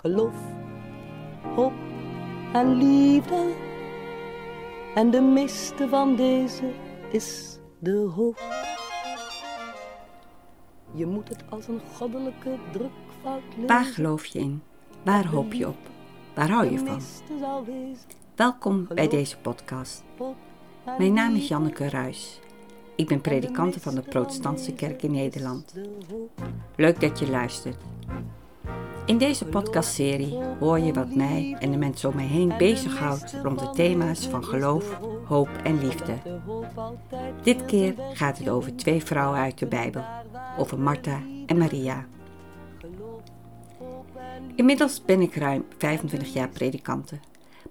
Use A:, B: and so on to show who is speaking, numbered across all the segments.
A: geloof, hoop en liefde. En de meeste van deze is de hoop. Je moet het als een goddelijke drukfout lezen.
B: Waar geloof je in? Waar hoop je op? Waar hou je van? Welkom bij deze podcast. Mijn naam is Janneke Ruis. Ik ben predikante van de Protestantse Kerk in Nederland. Leuk dat je luistert. In deze podcastserie hoor je wat mij en de mensen om mij heen bezighoudt rond de thema's van geloof, hoop en liefde. Dit keer gaat het over twee vrouwen uit de Bijbel, over Martha en Maria. Inmiddels ben ik ruim 25 jaar predikante,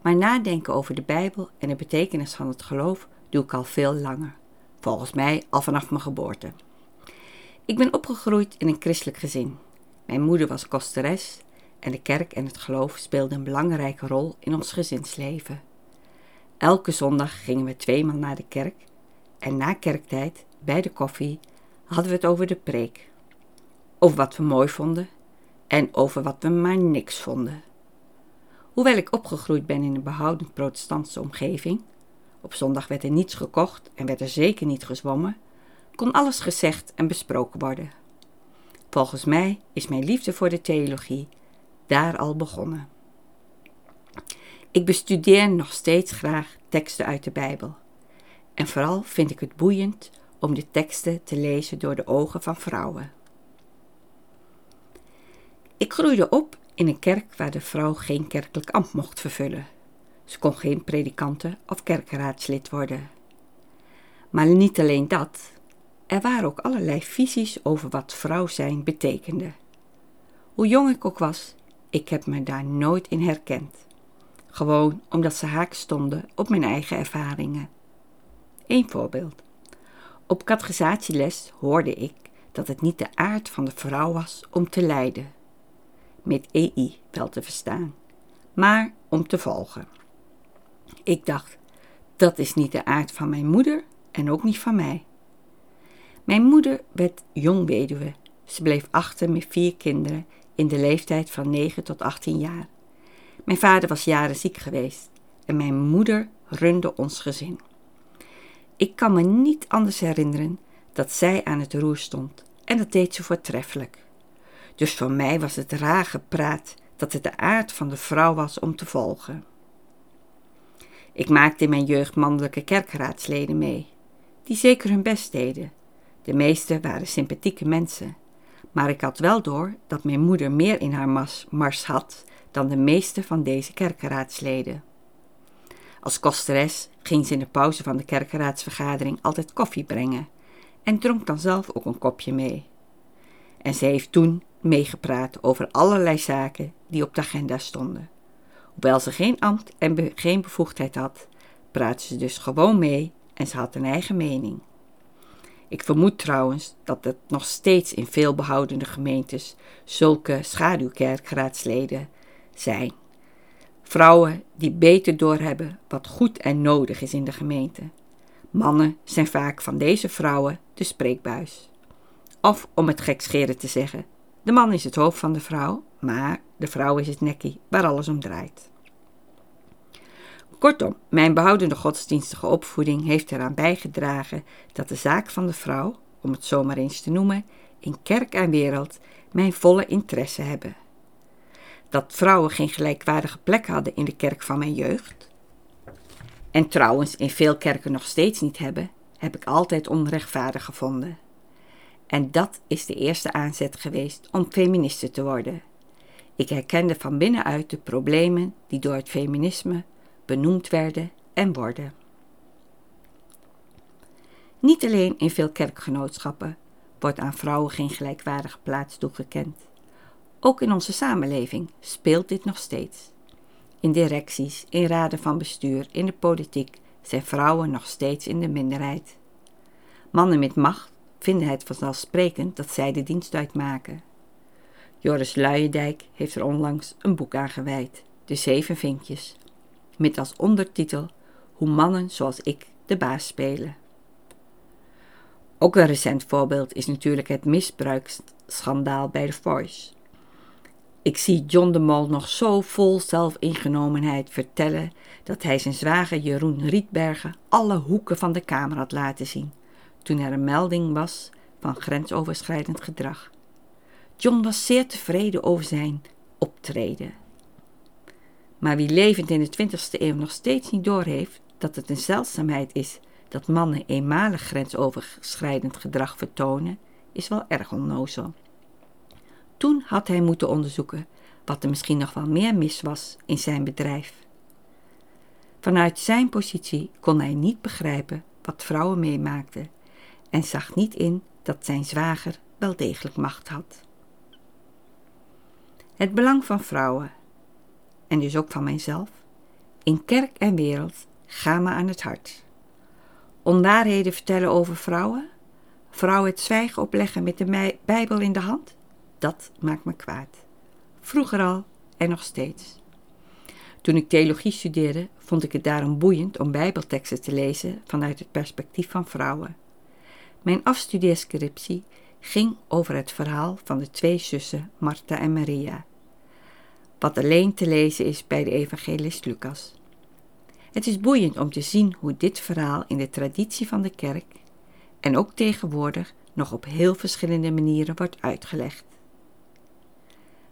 B: maar nadenken over de Bijbel en de betekenis van het geloof doe ik al veel langer. Volgens mij al vanaf mijn geboorte. Ik ben opgegroeid in een christelijk gezin. Mijn moeder was kosteres en de kerk en het geloof speelden een belangrijke rol in ons gezinsleven. Elke zondag gingen we tweemaal naar de kerk en na kerktijd, bij de koffie, hadden we het over de preek. Over wat we mooi vonden en over wat we maar niks vonden. Hoewel ik opgegroeid ben in een behoudend protestantse omgeving, op zondag werd er niets gekocht en werd er zeker niet gezwommen, kon alles gezegd en besproken worden. Volgens mij is mijn liefde voor de theologie daar al begonnen. Ik bestudeer nog steeds graag teksten uit de Bijbel. En vooral vind ik het boeiend om de teksten te lezen door de ogen van vrouwen. Ik groeide op in een kerk waar de vrouw geen kerkelijk ambt mocht vervullen. Ze kon geen predikante of kerkenraadslid worden. Maar niet alleen dat, er waren ook allerlei visies over wat vrouw zijn betekende. Hoe jong ik ook was, ik heb me daar nooit in herkend. Gewoon omdat ze haak stonden op mijn eigen ervaringen. Eén voorbeeld. Op categorisatieles hoorde ik dat het niet de aard van de vrouw was om te lijden. Met EI wel te verstaan, maar om te volgen. Ik dacht, dat is niet de aard van mijn moeder en ook niet van mij. Mijn moeder werd jong weduwe. Ze bleef achter met vier kinderen in de leeftijd van 9 tot 18 jaar. Mijn vader was jaren ziek geweest en mijn moeder runde ons gezin. Ik kan me niet anders herinneren dat zij aan het roer stond en dat deed ze voortreffelijk. Dus voor mij was het raar gepraat dat het de aard van de vrouw was om te volgen. Ik maakte in mijn jeugd mannelijke kerkraadsleden mee, die zeker hun best deden. De meeste waren sympathieke mensen, maar ik had wel door dat mijn moeder meer in haar mars had dan de meeste van deze kerkenraadsleden. Als kosteres ging ze in de pauze van de kerkenraadsvergadering altijd koffie brengen en dronk dan zelf ook een kopje mee. En ze heeft toen meegepraat over allerlei zaken die op de agenda stonden. Hoewel ze geen ambt en geen bevoegdheid had, praatte ze dus gewoon mee en ze had een eigen mening. Ik vermoed trouwens dat het nog steeds in veel behoudende gemeentes zulke schaduwkerkraadsleden zijn. Vrouwen die beter doorhebben wat goed en nodig is in de gemeente. Mannen zijn vaak van deze vrouwen de spreekbuis. Of om het gekscheren te zeggen, de man is het hoofd van de vrouw, maar de vrouw is het nekkie waar alles om draait. Kortom, mijn behoudende godsdienstige opvoeding heeft eraan bijgedragen dat de zaak van de vrouw, om het zomaar eens te noemen, in kerk en wereld mijn volle interesse hebben. Dat vrouwen geen gelijkwaardige plek hadden in de kerk van mijn jeugd, en trouwens in veel kerken nog steeds niet hebben, heb ik altijd onrechtvaardig gevonden. En dat is de eerste aanzet geweest om feministe te worden. Ik herkende van binnenuit de problemen die door het feminisme benoemd werden en worden. Niet alleen in veel kerkgenootschappen wordt aan vrouwen geen gelijkwaardige plaats toegekend. Ook in onze samenleving speelt dit nog steeds. In directies, in raden van bestuur, in de politiek zijn vrouwen nog steeds in de minderheid. Mannen met macht vinden het vanzelfsprekend dat zij de dienst uitmaken. Joris Luijendijk heeft er onlangs een boek aan gewijd, De Zeven Vinkjes, met als ondertitel Hoe mannen zoals ik de baas spelen. Ook een recent voorbeeld is natuurlijk het misbruiksschandaal bij The Voice. Ik zie John de Mol nog zo vol zelfingenomenheid vertellen dat hij zijn zwager Jeroen Rietbergen alle hoeken van de kamer had laten zien, toen er een melding was van grensoverschrijdend gedrag. John was zeer tevreden over zijn optreden. Maar wie levend in de 20ste eeuw nog steeds niet doorheeft dat het een zeldzaamheid is dat mannen eenmalig grensoverschrijdend gedrag vertonen, is wel erg onnozel. Toen had hij moeten onderzoeken wat er misschien nog wel meer mis was in zijn bedrijf. Vanuit zijn positie kon hij niet begrijpen wat vrouwen meemaakten en zag niet in dat zijn zwager wel degelijk macht had. Het belang van vrouwen, en dus ook van mijzelf, in kerk en wereld gaan me aan het hart. Onwaarheden vertellen over vrouwen, vrouwen het zwijgen opleggen met de Bijbel in de hand, dat maakt me kwaad. Vroeger al en nog steeds. Toen ik theologie studeerde, vond ik het daarom boeiend om Bijbelteksten te lezen vanuit het perspectief van vrouwen. Mijn afstudeerscriptie ging over het verhaal van de twee zussen Martha en Maria, wat alleen te lezen is bij de evangelist Lucas. Het is boeiend om te zien hoe dit verhaal in de traditie van de kerk en ook tegenwoordig nog op heel verschillende manieren wordt uitgelegd.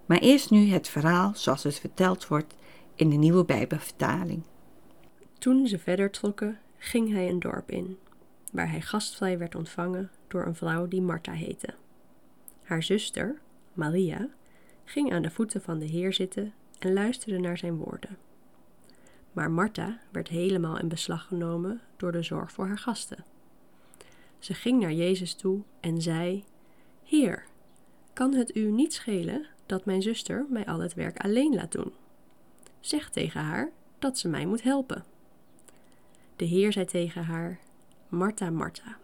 B: Maar eerst nu het verhaal zoals het verteld wordt in de nieuwe Bijbelvertaling.
C: Toen ze verder trokken, ging hij een dorp in, waar hij gastvrij werd ontvangen door een vrouw die Martha heette. Haar zuster, Maria, ging aan de voeten van de Heer zitten en luisterde naar zijn woorden. Maar Martha werd helemaal in beslag genomen door de zorg voor haar gasten. Ze ging naar Jezus toe en zei: Heer, kan het u niet schelen dat mijn zuster mij al het werk alleen laat doen? Zeg tegen haar dat ze mij moet helpen. De Heer zei tegen haar: Martha, Martha,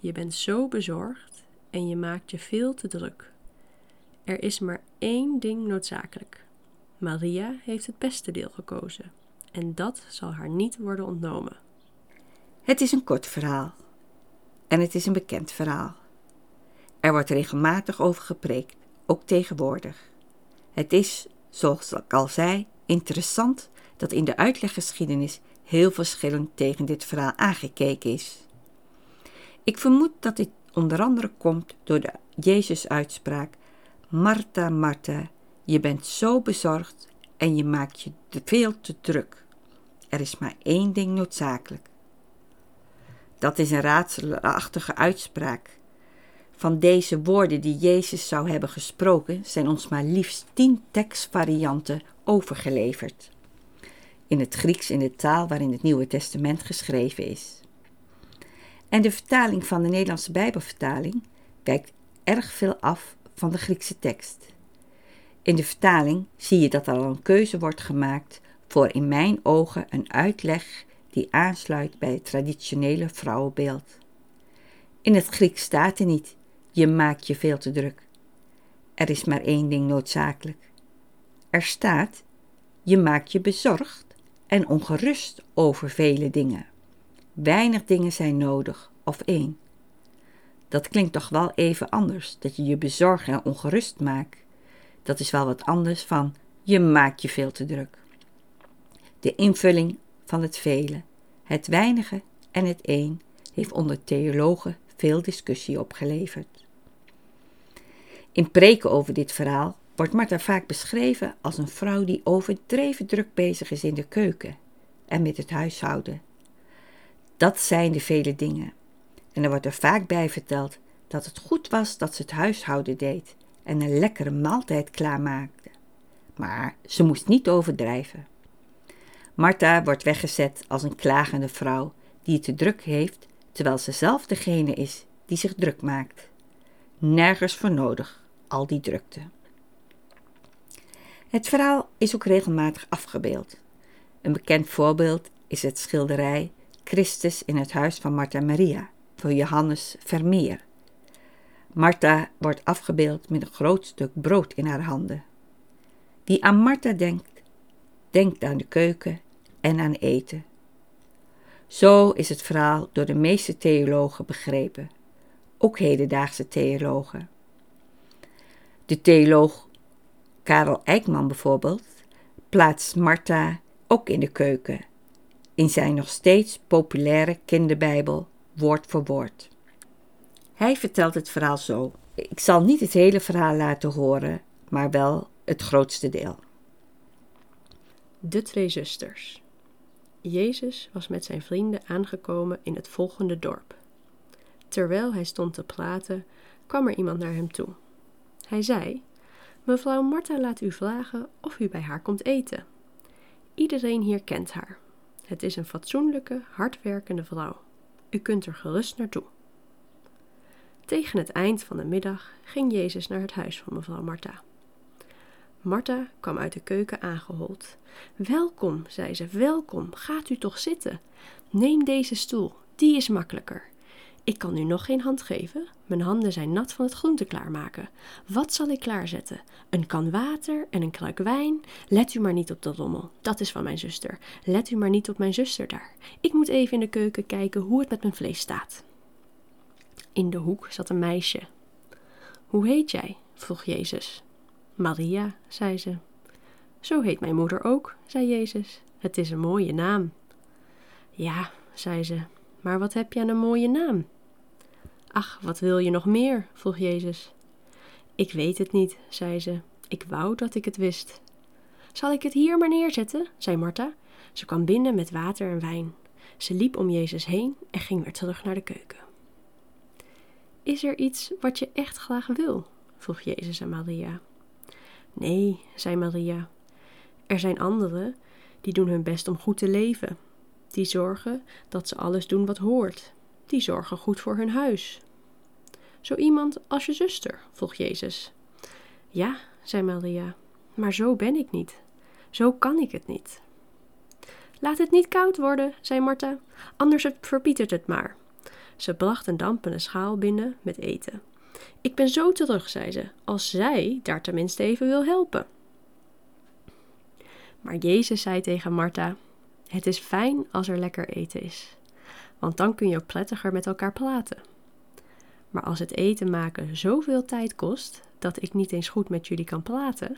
C: je bent zo bezorgd en je maakt je veel te druk. Er is maar één ding noodzakelijk. Maria heeft het beste deel gekozen en dat zal haar niet worden ontnomen.
B: Het is een kort verhaal en het is een bekend verhaal. Er wordt regelmatig over gepreekt, ook tegenwoordig. Het is, zoals ik al zei, interessant dat in de uitleggeschiedenis heel verschillend tegen dit verhaal aangekeken is. Ik vermoed dat dit onder andere komt door de Jezus-uitspraak: Martha, Martha, je bent zo bezorgd en je maakt je veel te druk. Er is maar één ding noodzakelijk. Dat is een raadselachtige uitspraak. Van deze woorden die Jezus zou hebben gesproken, zijn ons maar liefst tien tekstvarianten overgeleverd. In het Grieks in de taal waarin het Nieuwe Testament geschreven is. En de vertaling van de Nederlandse Bijbelvertaling wijkt erg veel af van de Griekse tekst. In de vertaling zie je dat er al een keuze wordt gemaakt voor in mijn ogen een uitleg die aansluit bij het traditionele vrouwenbeeld. In het Grieks staat er niet: je maakt je veel te druk. Er is maar één ding noodzakelijk. Er staat: je maakt je bezorgd en ongerust over vele dingen. Weinig dingen zijn nodig, of één. Dat klinkt toch wel even anders, dat je je bezorgd en ongerust maakt. Dat is wel wat anders van je maakt je veel te druk. De invulling van het vele, het weinige en het een heeft onder theologen veel discussie opgeleverd. In preken over dit verhaal wordt Martha vaak beschreven als een vrouw die overdreven druk bezig is in de keuken en met het huishouden. Dat zijn de vele dingen. En er wordt er vaak bij verteld dat het goed was dat ze het huishouden deed en een lekkere maaltijd klaarmaakte. Maar ze moest niet overdrijven. Martha wordt weggezet als een klagende vrouw die het te druk heeft, terwijl ze zelf degene is die zich druk maakt. Nergens voor nodig, al die drukte. Het verhaal is ook regelmatig afgebeeld. Een bekend voorbeeld is het schilderij Christus in het huis van Martha Maria voor Johannes Vermeer. Martha wordt afgebeeld met een groot stuk brood in haar handen. Wie aan Martha denkt, denkt aan de keuken en aan eten. Zo is het verhaal door de meeste theologen begrepen, ook hedendaagse theologen. De theoloog Karel Eijkman bijvoorbeeld plaatst Martha ook in de keuken, in zijn nog steeds populaire kinderbijbel, woord voor woord. Hij vertelt het verhaal zo. Ik zal niet het hele verhaal laten horen, maar wel het grootste deel.
C: De twee zusters. Jezus was met zijn vrienden aangekomen in het volgende dorp. Terwijl hij stond te praten, kwam er iemand naar hem toe. Hij zei: Mevrouw Martha laat u vragen of u bij haar komt eten. Iedereen hier kent haar. Het is een fatsoenlijke, hardwerkende vrouw. U kunt er gerust naartoe. Tegen het eind van de middag ging Jezus naar het huis van mevrouw Martha. Martha kwam uit de keuken aangehold. Welkom, zei ze, welkom, gaat u toch zitten. Neem deze stoel, die is makkelijker. Ik kan u nog geen hand geven. Mijn handen zijn nat van het groente klaarmaken. Wat zal ik klaarzetten? Een kan water en een kruik wijn? Let u maar niet op de rommel. Dat is van mijn zuster. Let u maar niet op mijn zuster daar. Ik moet even in de keuken kijken hoe het met mijn vlees staat. In de hoek zat een meisje. Hoe heet jij? vroeg Jezus. Maria, zei ze. Zo heet mijn moeder ook, zei Jezus. Het is een mooie naam. Ja, zei ze, maar wat heb je aan een mooie naam? Ach, wat wil je nog meer? vroeg Jezus. Ik weet het niet, zei ze. Ik wou dat ik het wist. Zal ik het hier maar neerzetten? zei Martha. Ze kwam binnen met water en wijn. Ze liep om Jezus heen en ging weer terug naar de keuken. Is er iets wat je echt graag wil? vroeg Jezus aan Maria. Nee, zei Maria. Er zijn anderen die doen hun best om goed te leven. Die zorgen dat ze alles doen wat hoort. Die zorgen goed voor hun huis. Zo iemand als je zuster, vroeg Jezus. Ja, zei Maria, maar zo ben ik niet. Zo kan ik het niet. Laat het niet koud worden, zei Martha, anders verpietert het maar. Ze bracht een dampende schaal binnen met eten. Ik ben zo terug, zei ze, als zij daar tenminste even wil helpen. Maar Jezus zei tegen Martha: Het is fijn als er lekker eten is, want dan kun je ook prettiger met elkaar praten. Maar als het eten maken zoveel tijd kost dat ik niet eens goed met jullie kan praten,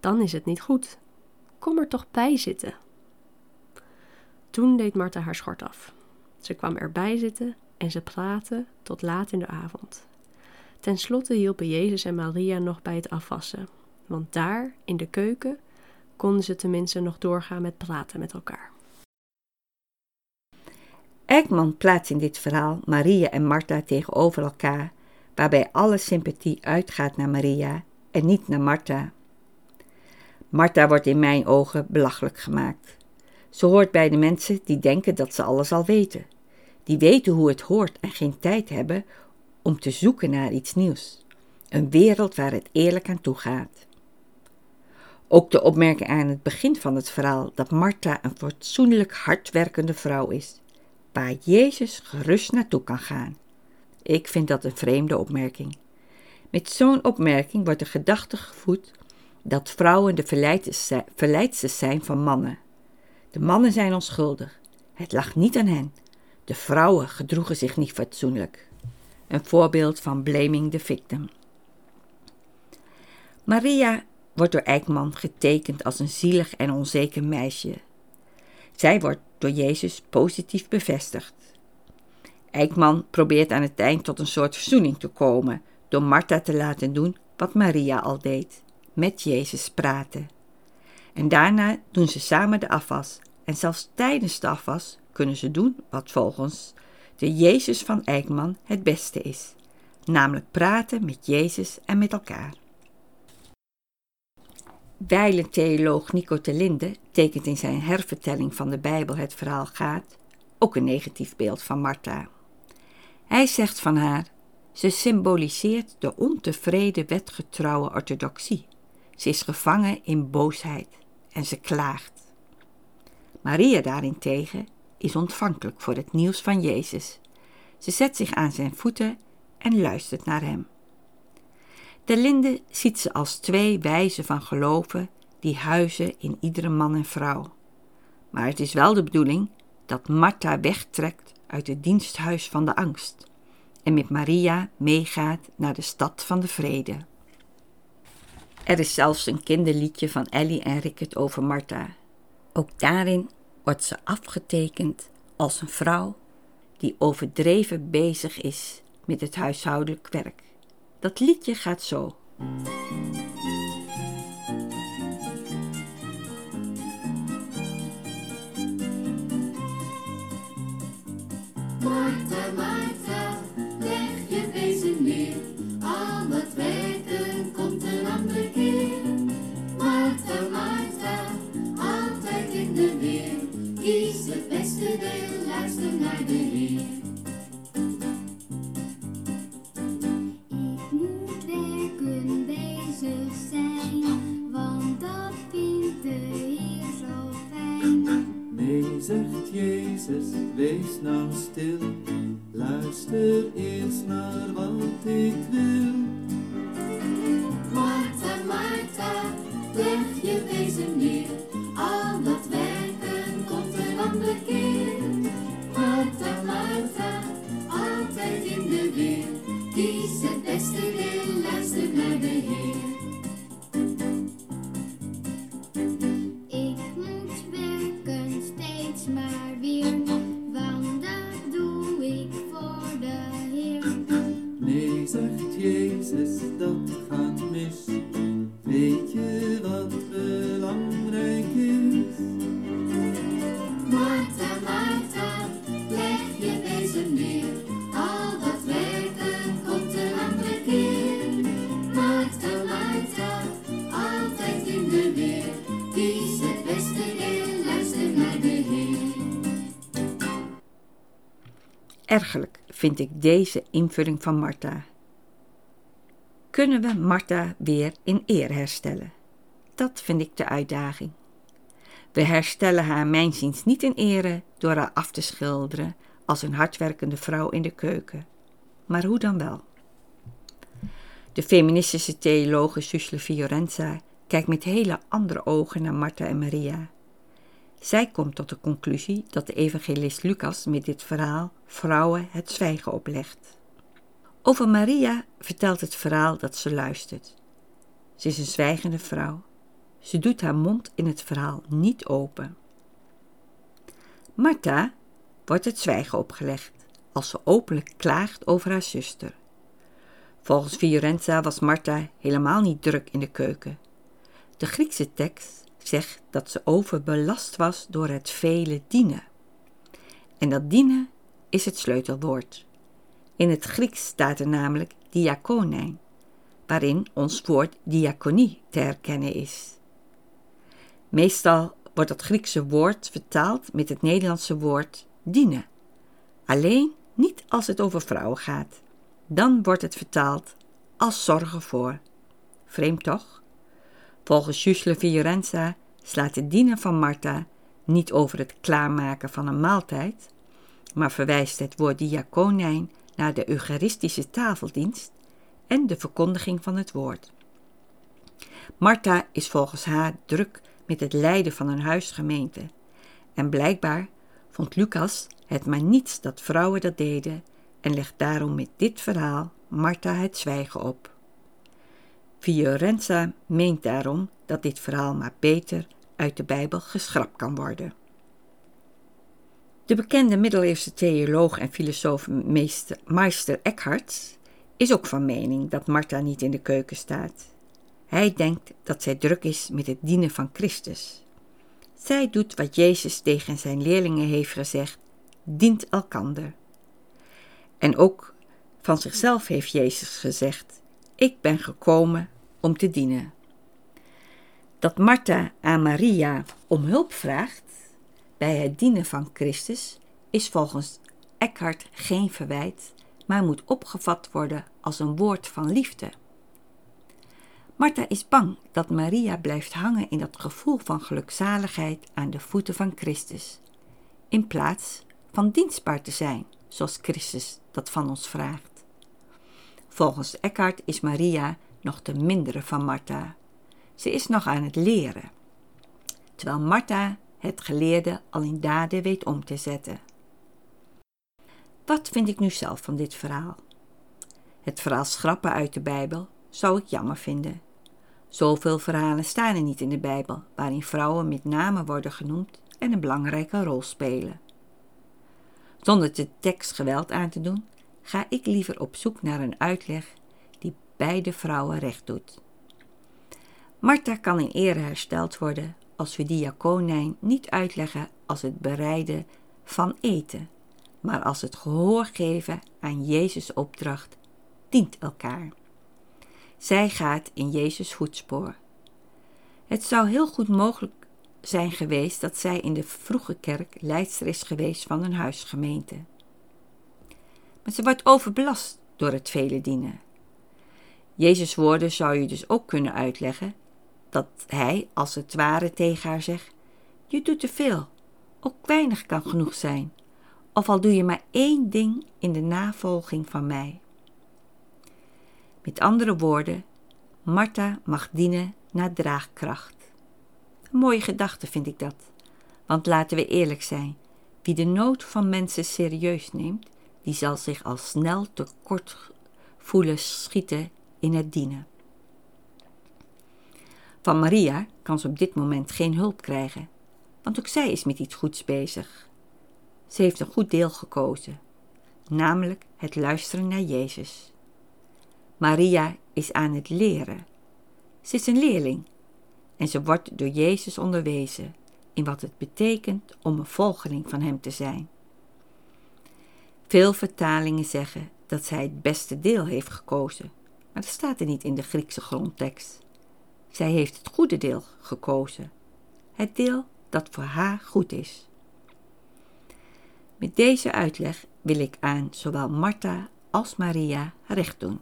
C: dan is het niet goed. Kom er toch bij zitten. Toen deed Martha haar schort af. Ze kwam erbij zitten en ze praatten tot laat in de avond. Ten slotte hielpen Jezus en Maria nog bij het afwassen, want daar, in de keuken, konden ze tenminste nog doorgaan met praten met elkaar.
B: Eijkman plaatst in dit verhaal Maria en Martha tegenover elkaar, waarbij alle sympathie uitgaat naar Maria en niet naar Martha. Martha wordt in mijn ogen belachelijk gemaakt. Ze hoort bij de mensen die denken dat ze alles al weten, die weten hoe het hoort en geen tijd hebben om te zoeken naar iets nieuws. Een wereld waar het eerlijk aan toe gaat. Ook de opmerking aan het begin van het verhaal dat Martha een fatsoenlijk hardwerkende vrouw is, waar Jezus gerust naartoe kan gaan. Ik vind dat een vreemde opmerking. Met zo'n opmerking wordt de gedachte gevoed dat vrouwen de verleidsters zijn van mannen. De mannen zijn onschuldig. Het lag niet aan hen. De vrouwen gedroegen zich niet fatsoenlijk. Een voorbeeld van blaming the victim. Maria wordt door Eijkman getekend als een zielig en onzeker meisje. Zij wordt door Jezus positief bevestigd. Eijkman probeert aan het eind tot een soort verzoening te komen door Martha te laten doen wat Maria al deed: met Jezus praten. En daarna doen ze samen de afwas en zelfs tijdens de afwas kunnen ze doen wat volgens de Jezus van Eijkman het beste is, namelijk praten met Jezus en met elkaar. Wijlen theoloog Nico Telinde tekent in zijn hervertelling van de Bijbel Het verhaal gaat ook een negatief beeld van Martha. Hij zegt van haar: ze symboliseert de ontevreden wetgetrouwe orthodoxie. Ze is gevangen in boosheid en ze klaagt. Maria daarentegen is ontvankelijk voor het nieuws van Jezus. Ze zet zich aan zijn voeten en luistert naar hem. De linde ziet ze als twee wijzen van geloven die huizen in iedere man en vrouw. Maar het is wel de bedoeling dat Martha wegtrekt uit het diensthuis van de angst en met Maria meegaat naar de stad van de vrede. Er is zelfs een kinderliedje van Ellie en Rickert over Martha. Ook daarin wordt ze afgetekend als een vrouw die overdreven bezig is met het huishoudelijk werk. Dat liedje gaat zo.
D: Komt
B: Ergelijk vind ik deze invulling van Martha. Kunnen we Martha weer in eer herstellen? Dat vind ik de uitdaging. We herstellen haar mijnziens niet in ere door haar af te schilderen als een hardwerkende vrouw in de keuken. Maar hoe dan wel? De feministische theologe Susle Fiorenza kijkt met hele andere ogen naar Martha en Maria. Zij komt tot de conclusie dat de evangelist Lucas met dit verhaal vrouwen het zwijgen oplegt. Over Maria vertelt het verhaal dat ze luistert. Ze is een zwijgende vrouw. Ze doet haar mond in het verhaal niet open. Martha wordt het zwijgen opgelegd als ze openlijk klaagt over haar zuster. Volgens Fiorenza was Martha helemaal niet druk in de keuken. De Griekse tekst zegt dat ze overbelast was door het vele dienen. En dat dienen is het sleutelwoord. In het Grieks staat er namelijk diakonijn, waarin ons woord diaconie te herkennen is. Meestal wordt dat Griekse woord vertaald met het Nederlandse woord dienen. Alleen niet als het over vrouwen gaat. Dan wordt het vertaald als zorgen voor. Vreemd toch? Volgens Jusle Fiorenza slaat het dienen van Martha niet over het klaarmaken van een maaltijd, maar verwijst het woord diakonijn naar de eucharistische tafeldienst en de verkondiging van het woord. Martha is volgens haar druk met het leiden van een huisgemeente en blijkbaar vond Lucas het maar niets dat vrouwen dat deden en legt daarom met dit verhaal Martha het zwijgen op. Fiorenza meent daarom dat dit verhaal maar beter uit de Bijbel geschrapt kan worden. De bekende middeleeuwse theoloog en filosoof Meister Eckhart is ook van mening dat Martha niet in de keuken staat. Hij denkt dat zij druk is met het dienen van Christus. Zij doet wat Jezus tegen zijn leerlingen heeft gezegd: dient elkander. En ook van zichzelf heeft Jezus gezegd: Ik ben gekomen om te dienen. Dat Martha aan Maria om hulp vraagt bij het dienen van Christus is volgens Eckhart geen verwijt, maar moet opgevat worden als een woord van liefde. Martha is bang dat Maria blijft hangen in dat gevoel van gelukzaligheid aan de voeten van Christus, in plaats van dienstbaar te zijn, zoals Christus dat van ons vraagt. Volgens Eckhart is Maria nog de mindere van Martha. Ze is nog aan het leren, terwijl Martha het geleerde al in daden weet om te zetten. Wat vind ik nu zelf van dit verhaal? Het verhaal schrappen uit de Bijbel zou ik jammer vinden. Zoveel verhalen staan er niet in de Bijbel waarin vrouwen met name worden genoemd en een belangrijke rol spelen. Zonder de tekst geweld aan te doen, ga ik liever op zoek naar een uitleg beide vrouwen recht doet. Martha kan in ere hersteld worden als we diakonijn niet uitleggen als het bereiden van eten, maar als het gehoor geven aan Jezus' opdracht dient elkaar. Zij gaat in Jezus' voetspoor. Het zou heel goed mogelijk zijn geweest dat zij in de vroege kerk leidster is geweest van een huisgemeente. Maar ze wordt overbelast door het vele dienen. Jezus' woorden zou je dus ook kunnen uitleggen dat hij als het ware tegen haar zegt: Je doet te veel, ook weinig kan genoeg zijn, of al doe je maar één ding in de navolging van mij. Met andere woorden, Martha mag dienen naar draagkracht. Een mooie gedachte vind ik dat, want laten we eerlijk zijn: wie de nood van mensen serieus neemt, die zal zich al snel tekort voelen schieten in het dienen. Van Maria kan ze op dit moment geen hulp krijgen, want ook zij is met iets goeds bezig. Ze heeft een goed deel gekozen, namelijk het luisteren naar Jezus. Maria is aan het leren. Ze is een leerling en ze wordt door Jezus onderwezen in wat het betekent om een volgeling van Hem te zijn. Veel vertalingen zeggen dat zij het beste deel heeft gekozen, maar dat staat er niet in de Griekse grondtekst. Zij heeft het goede deel gekozen, het deel dat voor haar goed is. Met deze uitleg wil ik aan zowel Martha als Maria recht doen.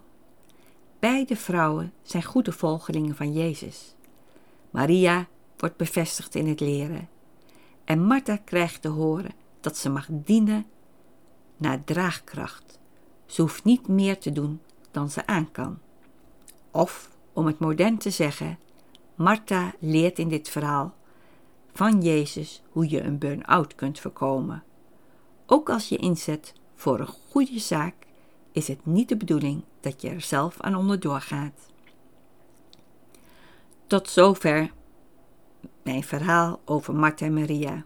B: Beide vrouwen zijn goede volgelingen van Jezus. Maria wordt bevestigd in het leren en Martha krijgt te horen dat ze mag dienen naar draagkracht. Ze hoeft niet meer te doen dan ze aan kan. Of, om het modern te zeggen, Martha leert in dit verhaal van Jezus hoe je een burn-out kunt voorkomen. Ook als je inzet voor een goede zaak, is het niet de bedoeling dat je er zelf aan onderdoor gaat. Tot zover mijn verhaal over Martha en Maria.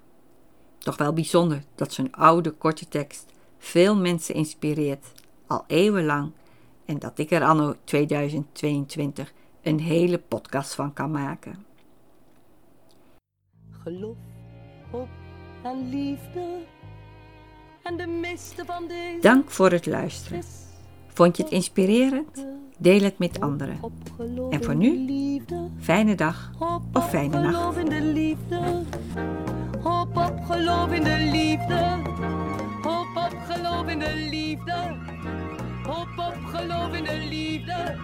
B: Toch wel bijzonder dat zo'n oude korte tekst veel mensen inspireert, al eeuwenlang, en dat ik er anno 2022 een hele podcast van kan maken.
A: Geloof, hoop en liefde. En de meeste van deze
B: Dank voor het luisteren.
A: is
B: Vond je het inspirerend? Deel het met anderen. En voor nu? Fijne dag of fijne nacht.
A: geloof in de liefde. Hoop op geloof in de liefde. Hoop op geloof in de liefde. Hop op, geloof in de liefde.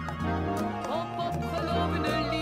A: Hop op, geloof in de liefde.